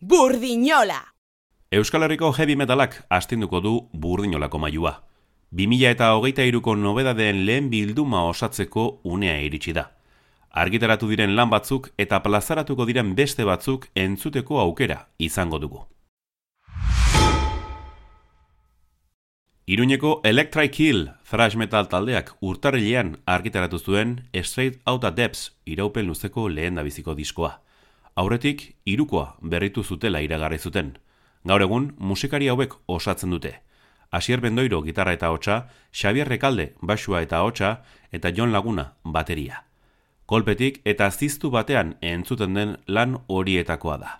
Burdinola! Euskal Herriko heavy metalak astinduko du burdinolako mailua. 2000 eta hogeita iruko nobedadeen lehen bilduma osatzeko unea iritsi da. Argitaratu diren lan batzuk eta plazaratuko diren beste batzuk entzuteko aukera izango dugu. Iruñeko Electric Kill thrash metal taldeak urtarrilean argitaratu zuen Straight Outta Depths iraupen luzeko lehen dabiziko diskoa. Aurretik, irukoa berritu zutela iragarri zuten. Gaur egun, musikari hauek osatzen dute. Asier Bendoiro gitarra eta hotsa, Xavier Rekalde basua eta hotsa, eta Jon Laguna bateria. Kolpetik eta ziztu batean entzuten den lan horietakoa da.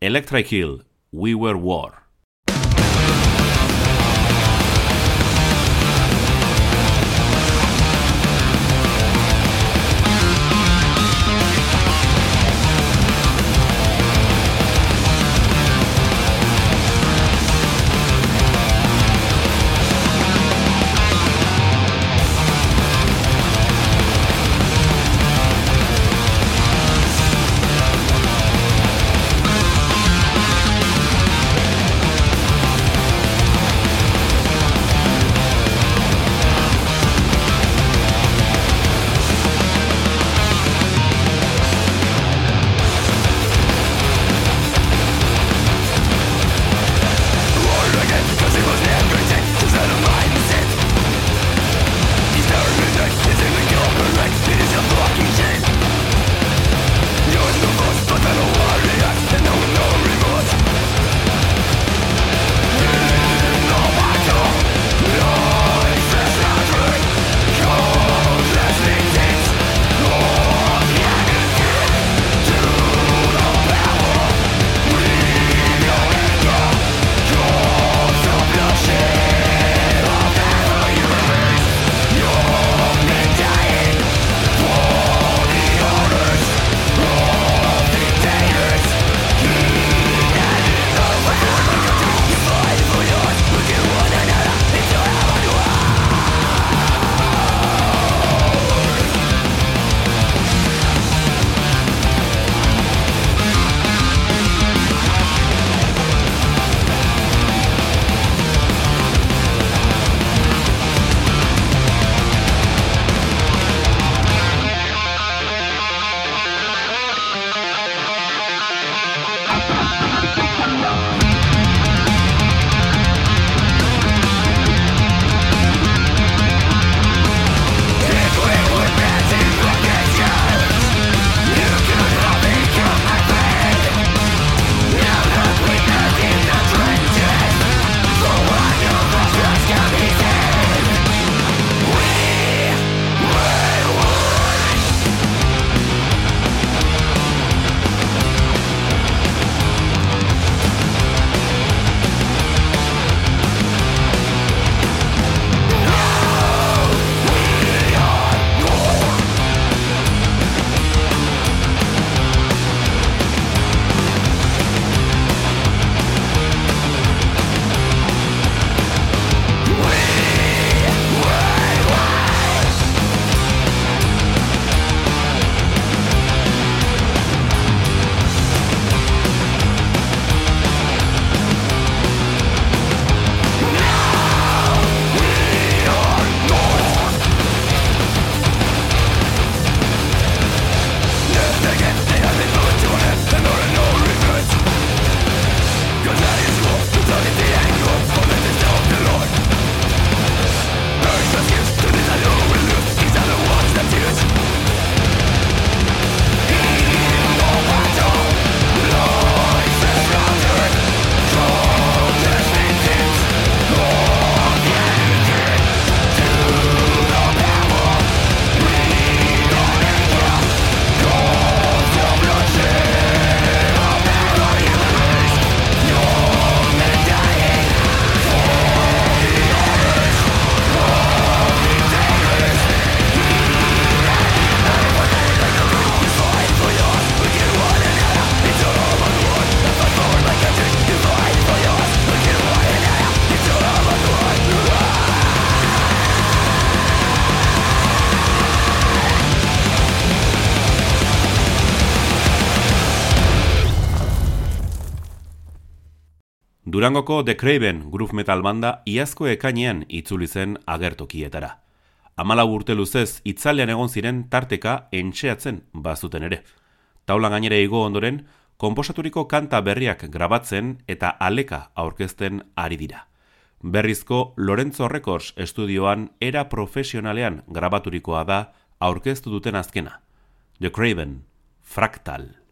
Electric Hill, We Were War. Durangoko The Craven groove metal banda iazko ekainean itzuli zen agertokietara. Amala urte luzez itzalean egon ziren tarteka entxeatzen bazuten ere. Taula gainere igo ondoren, konposaturiko kanta berriak grabatzen eta aleka aurkezten ari dira. Berrizko Lorenzo Records estudioan era profesionalean grabaturikoa da aurkeztu duten azkena. The Craven, Fractal.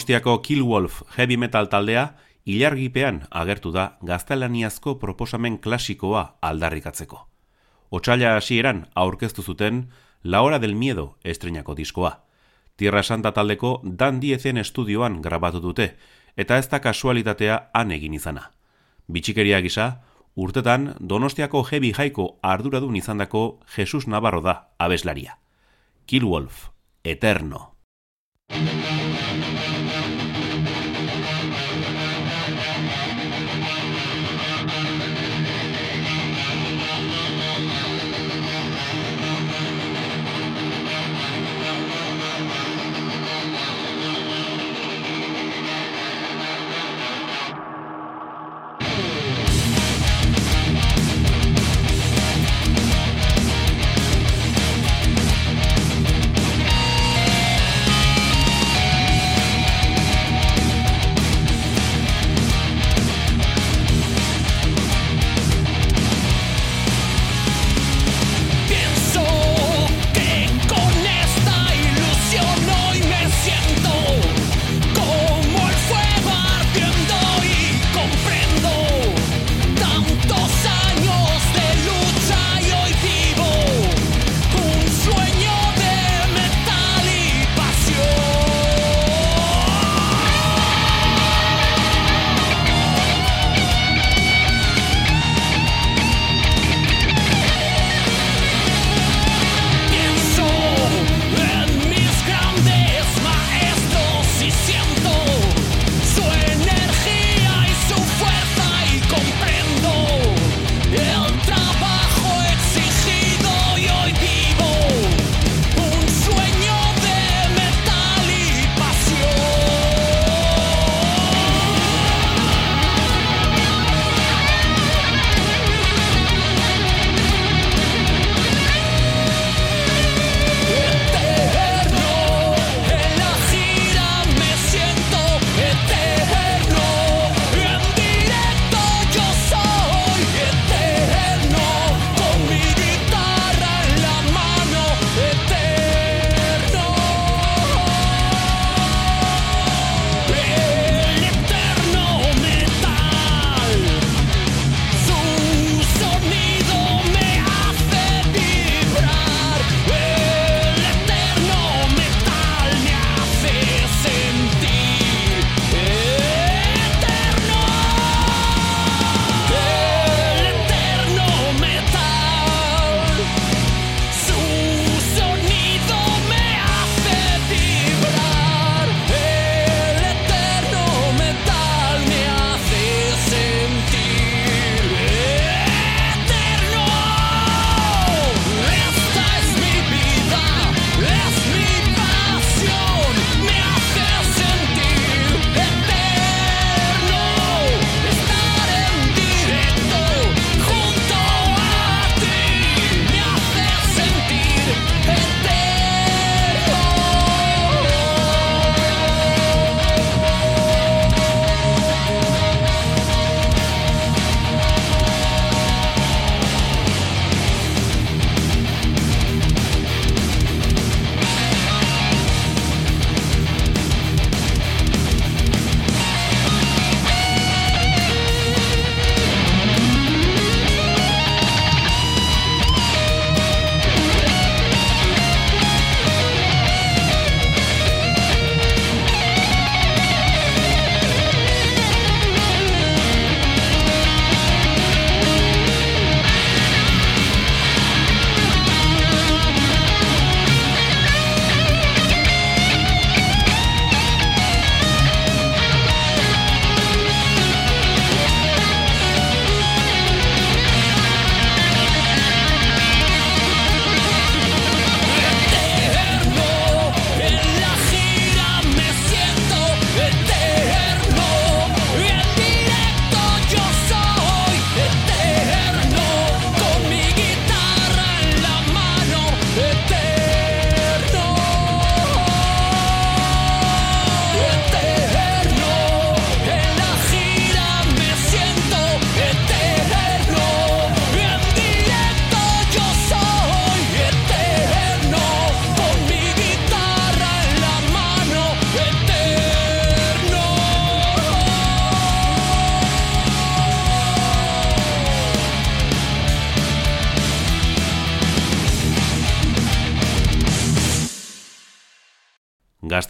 Donostiako Killwolf heavy metal taldea ilargipean agertu da gaztelaniazko proposamen klasikoa aldarrikatzeko. Otsaila hasieran aurkeztu zuten La Hora del Miedo estrenako diskoa. Tierra Santa taldeko Dan Diezen estudioan grabatu dute, eta ez da kasualitatea han egin izana. Bitxikeria gisa, urtetan Donostiako heavy jaiko arduradun izandako Jesus Navarro da abeslaria. Killwolf, Eterno.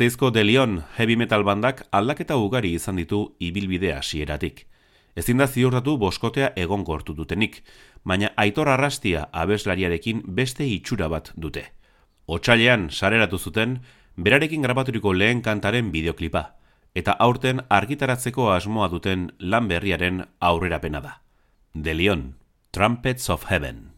Gazteizko De Leon heavy metal bandak aldaketa ugari izan ditu ibilbide hasieratik. Ezin da ziurtatu boskotea egon gortu dutenik, baina aitor arrastia abeslariarekin beste itxura bat dute. Otsailean sareratu zuten, berarekin grabaturiko lehen kantaren bideoklipa, eta aurten argitaratzeko asmoa duten lan berriaren aurrerapena da. De Leon, Trumpets of Heaven.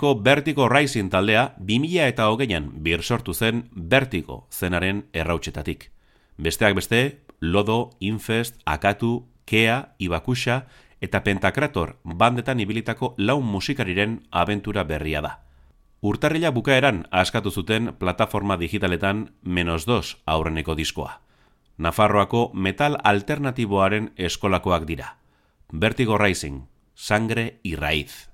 Iruñeko Vertigo Rising taldea 2000 eta hogeian bir sortu zen Vertigo zenaren errautxetatik. Besteak beste, Lodo, Infest, Akatu, Kea, Ibakusha eta Pentakrator bandetan ibilitako laun musikariren abentura berria da. Urtarrila bukaeran askatu zuten plataforma digitaletan menos dos aurreneko diskoa. Nafarroako metal alternatiboaren eskolakoak dira. Vertigo Rising, sangre y raíz.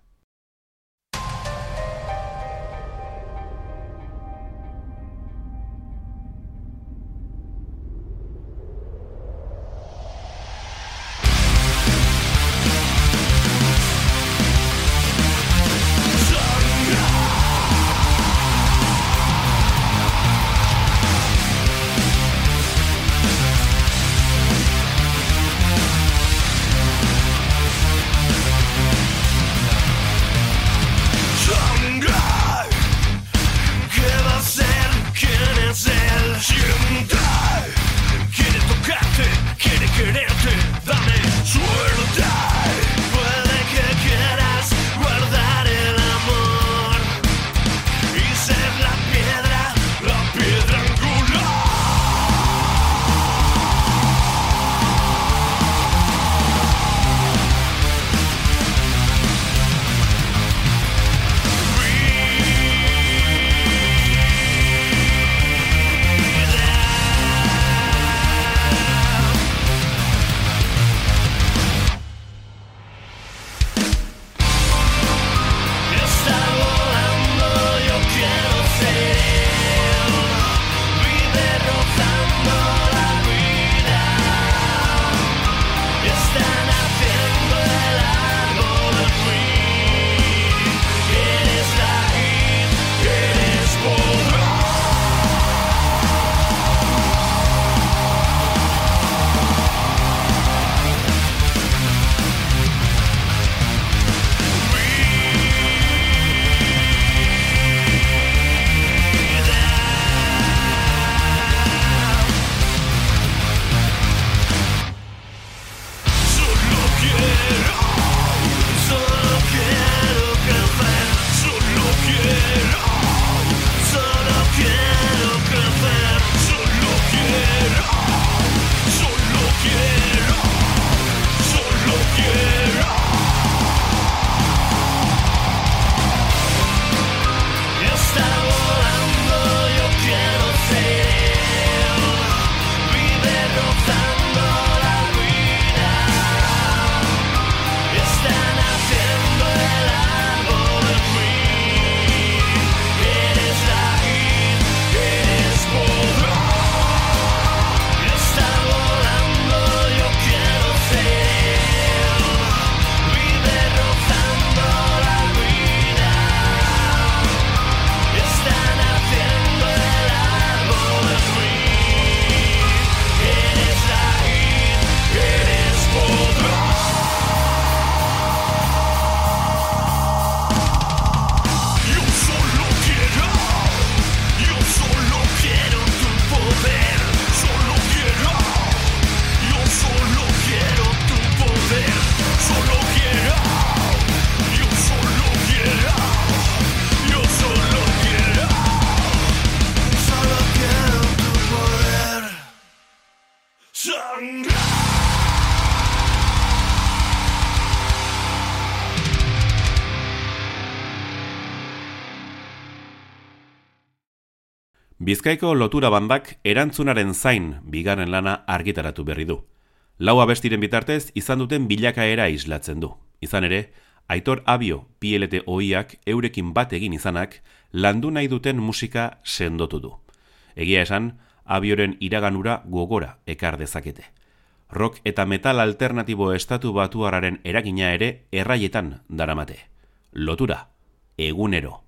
Bizkaiko lotura bandak erantzunaren zain bigarren lana argitaratu berri du. Lau abestiren bitartez izan duten bilakaera islatzen du. Izan ere, Aitor Abio PLT oiak eurekin bat egin izanak landu nahi duten musika sendotu du. Egia esan, Abioren iraganura gogora ekar dezakete. Rock eta metal alternatibo estatu batuararen eragina ere erraietan daramate. Lotura, egunero.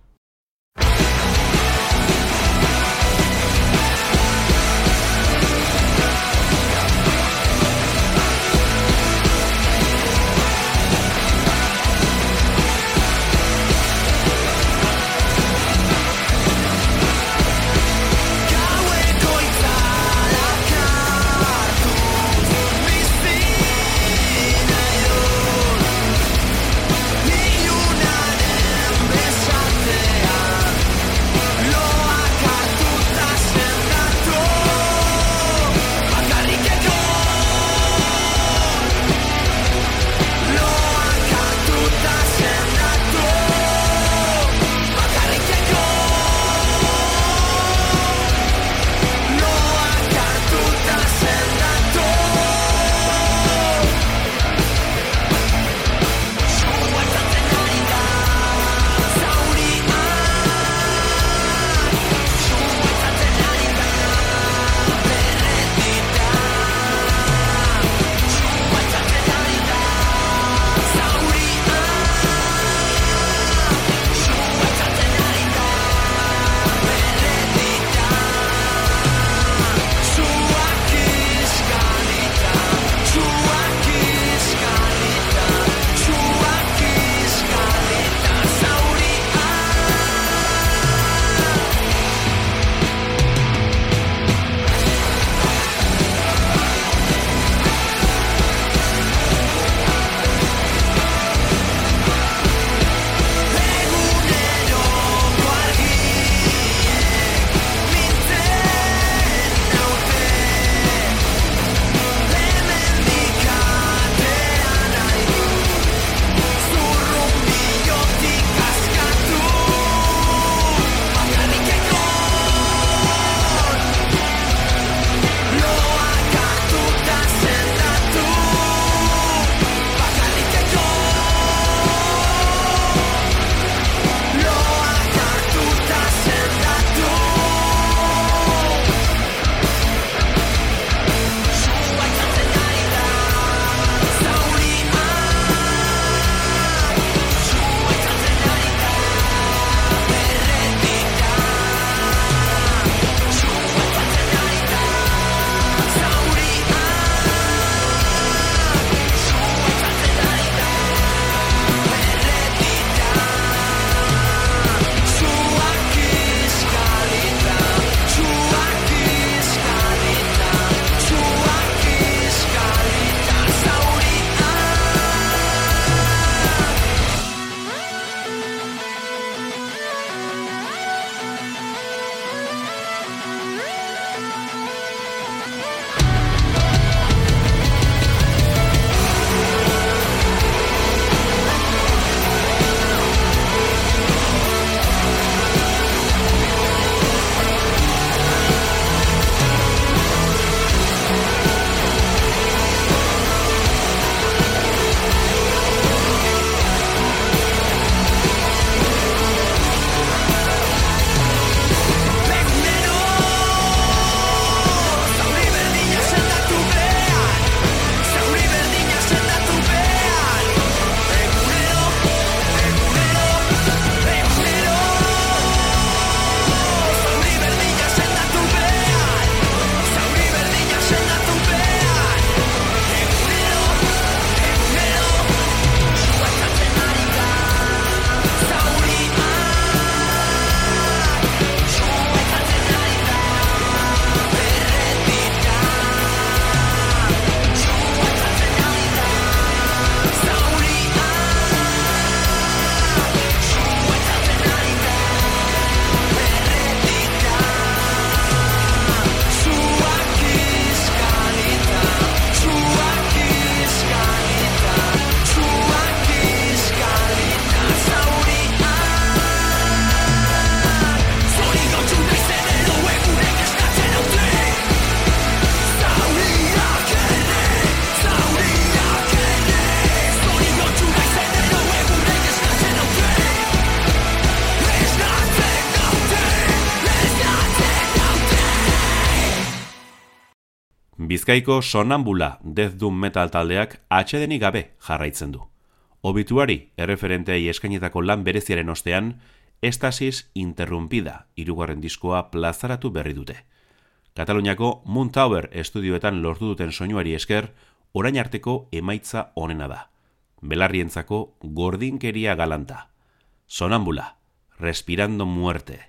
Bizkaiko sonambula Death Doom Metal taldeak atxedenik gabe jarraitzen du. Obituari erreferentei eskainetako lan bereziaren ostean, Estasis Interrumpida irugarren diskoa plazaratu berri dute. Kataluniako Moon Tower estudioetan lortu duten soinuari esker, orain arteko emaitza onena da. Belarrientzako gordinkeria galanta. Sonambula, respirando muerte.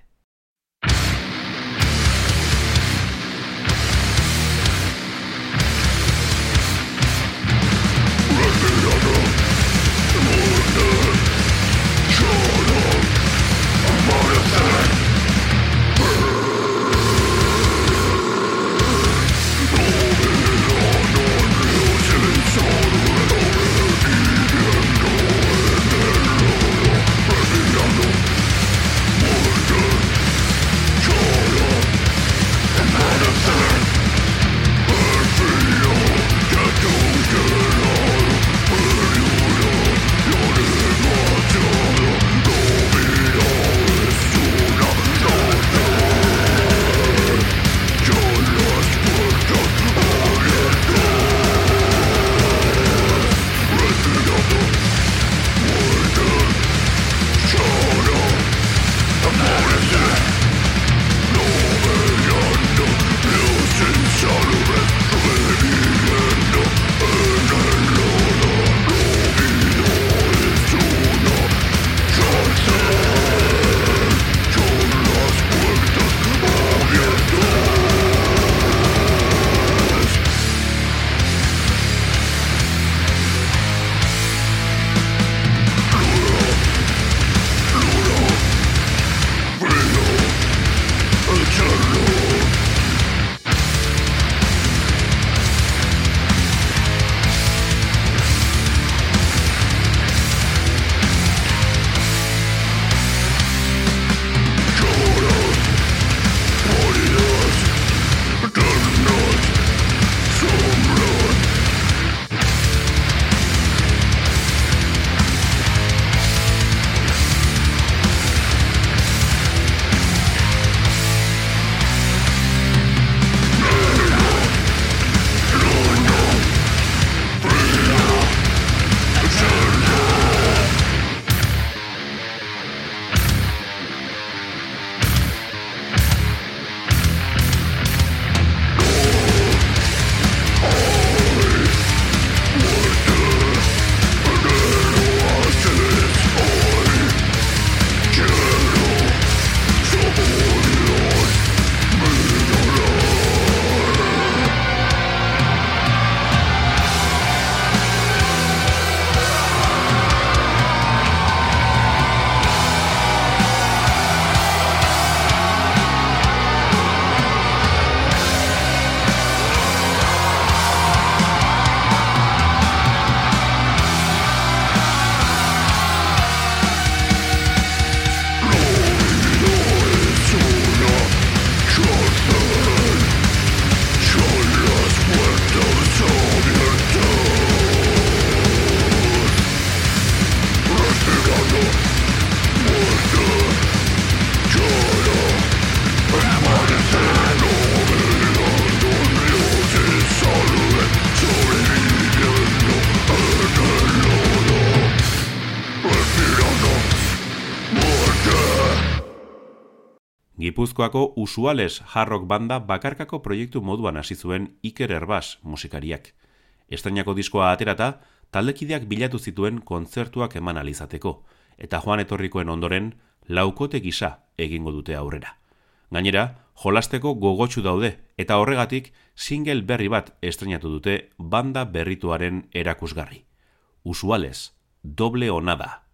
Gipuzkoako usuales jarrok banda bakarkako proiektu moduan hasi zuen Iker Erbas musikariak. Estrainako diskoa aterata, taldekideak bilatu zituen kontzertuak eman alizateko, eta joan etorrikoen ondoren, laukote gisa egingo dute aurrera. Gainera, jolasteko gogotsu daude, eta horregatik single berri bat estrenatu dute banda berrituaren erakusgarri. Usuales, doble onada.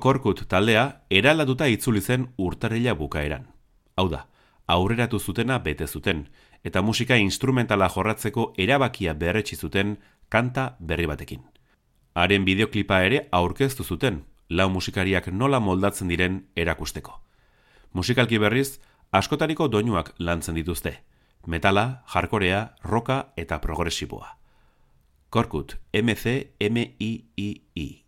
Korkut taldea eralatuta itzuli zen urtarrila bukaeran. Hau da, aurreratu zutena bete zuten, eta musika instrumentala jorratzeko erabakia berretsi zuten kanta berri batekin. Haren bideoklipa ere aurkeztu zuten, lau musikariak nola moldatzen diren erakusteko. Musikalki berriz, askotariko doinuak lantzen dituzte. Metala, jarkorea, roka eta progresiboa. Korkut, M-C-M-I-I-I.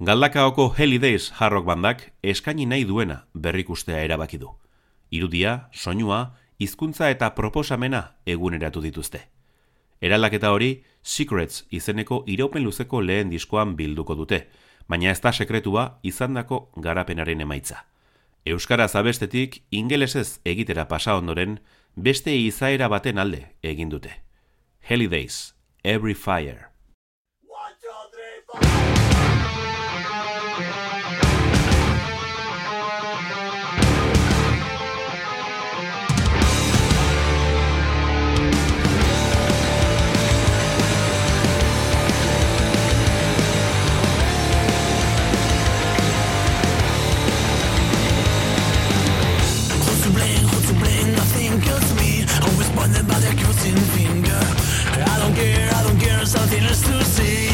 Galdakaoko Helidays Harrock bandak eskaini nahi duena berrikustea erabaki du. Irudia, soinua, hizkuntza eta proposamena eguneratu dituzte. Eraldaketa hori Secrets izeneko iraupen luzeko lehen diskoan bilduko dute, baina ez da sekretua izandako garapenaren emaitza. Euskaraz abestetik ingelesez egitera pasa ondoren beste izaera baten alde egin dute. Holidays, Every Fire. to.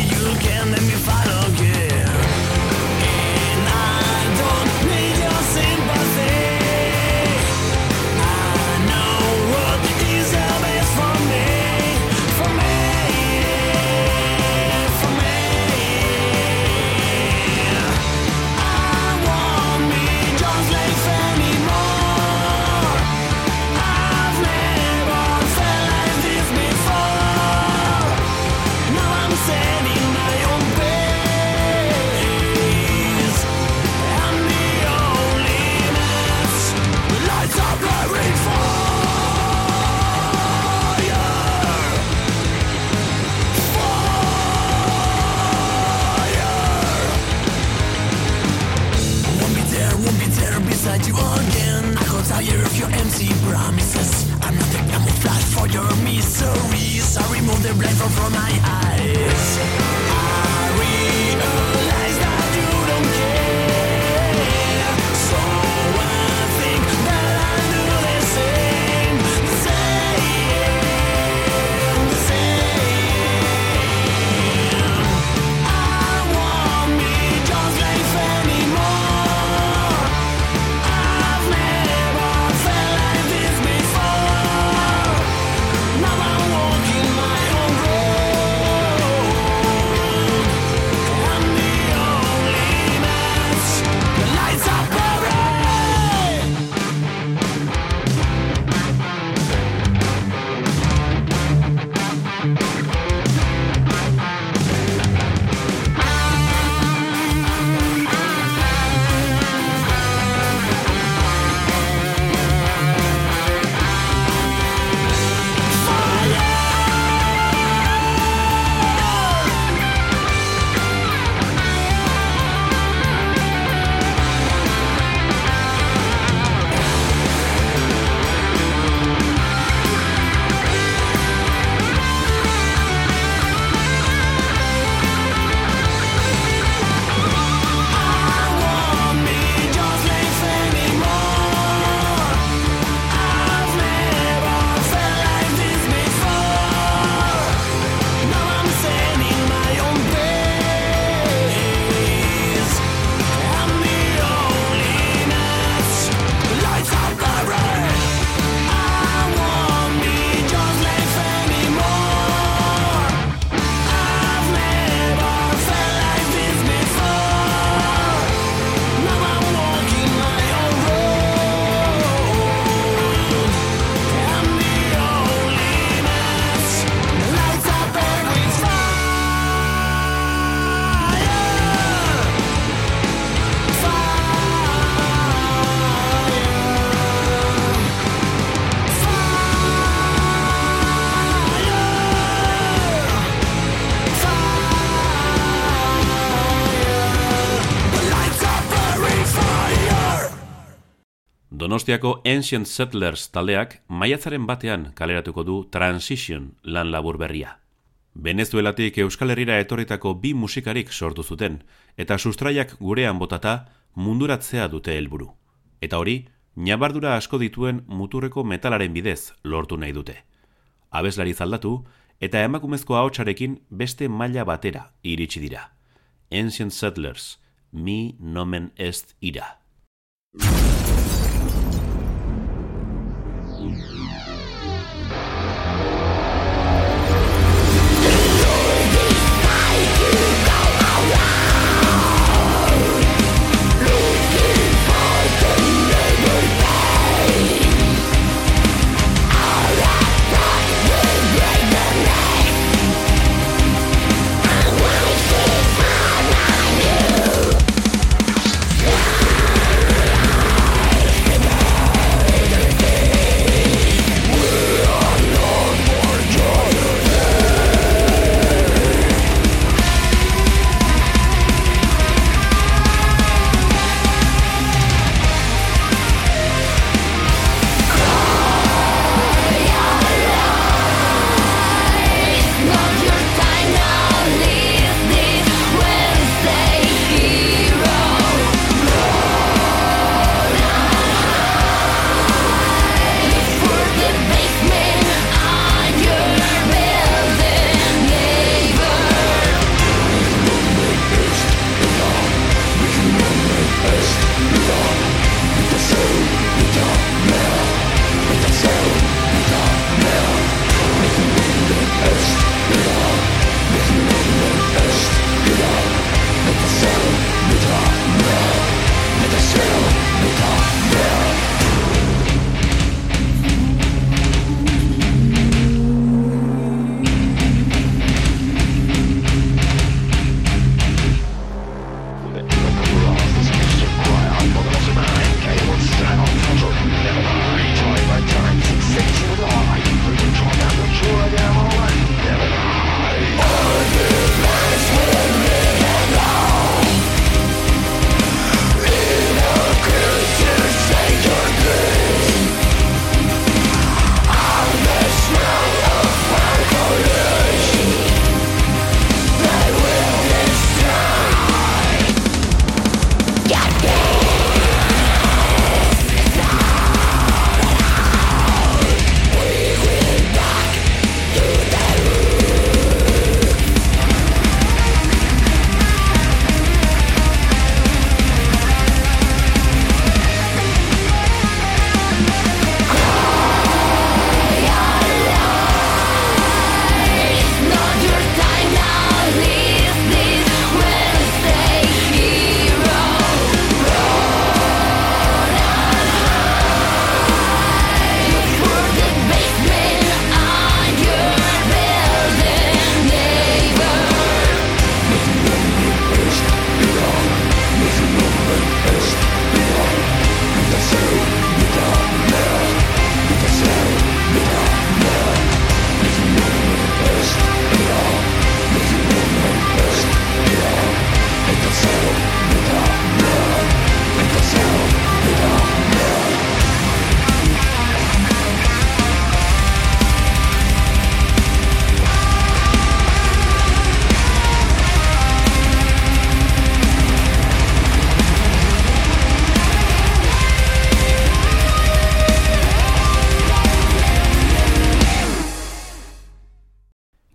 Donostiako Ancient Settlers taldeak maiatzaren batean kaleratuko du Transition lan labur berria. Venezuelatik Euskal Herrira etorritako bi musikarik sortu zuten, eta sustraiak gurean botata munduratzea dute helburu. Eta hori, nabardura asko dituen muturreko metalaren bidez lortu nahi dute. Abeslari zaldatu, eta emakumezko ahotsarekin beste maila batera iritsi dira. Ancient Settlers, mi nomen est ira.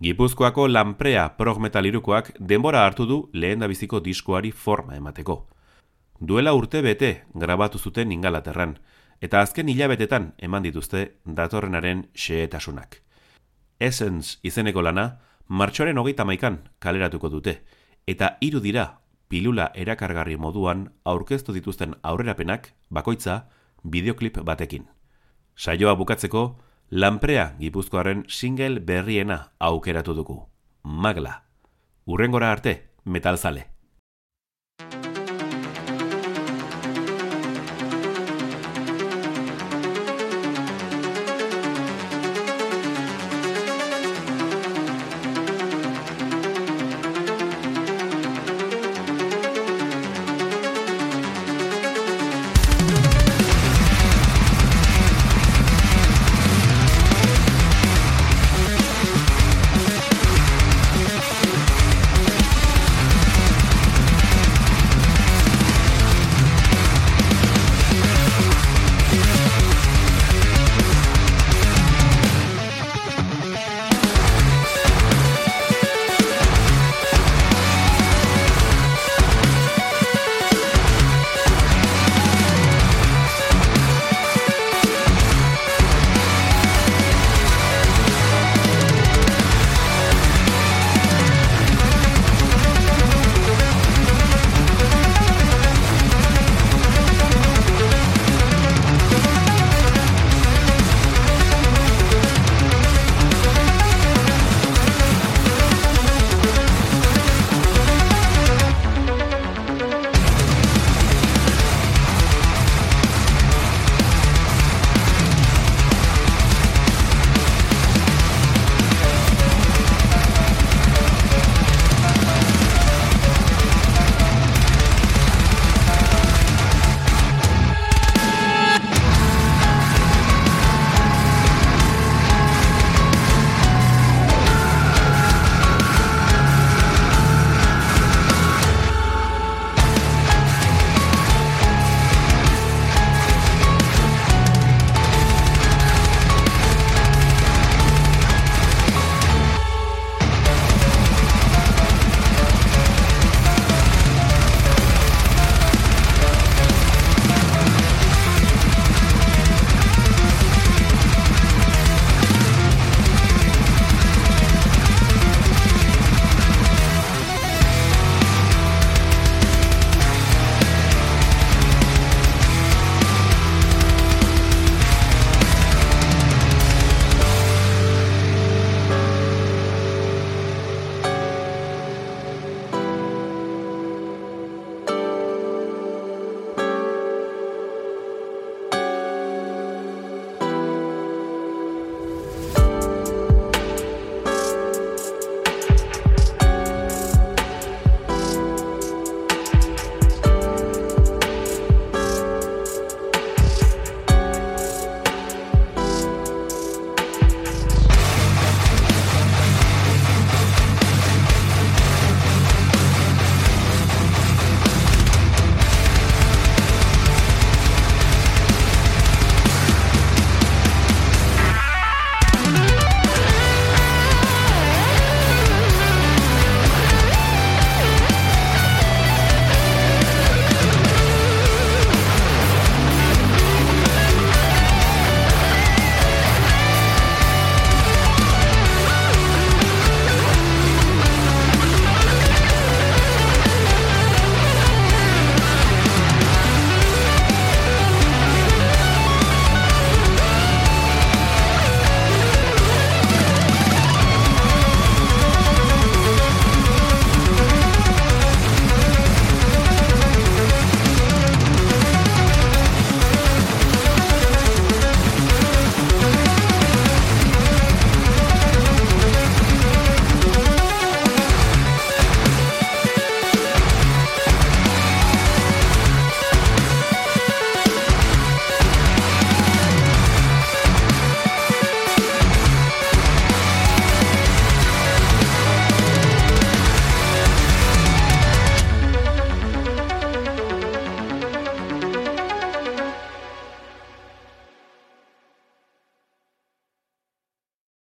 Gipuzkoako lanprea prog metalirukoak denbora hartu du lehen da biziko diskoari forma emateko. Duela urte bete grabatu zuten ingalaterran, eta azken hilabetetan eman dituzte datorrenaren xeetasunak. Essence izeneko lana, martxoaren hogeita maikan kaleratuko dute, eta hiru dira pilula erakargarri moduan aurkeztu dituzten aurrerapenak bakoitza bideoklip batekin. Saioa bukatzeko, lanprea gipuzkoaren single berriena aukeratu dugu. Magla. Urrengora arte, metalzale.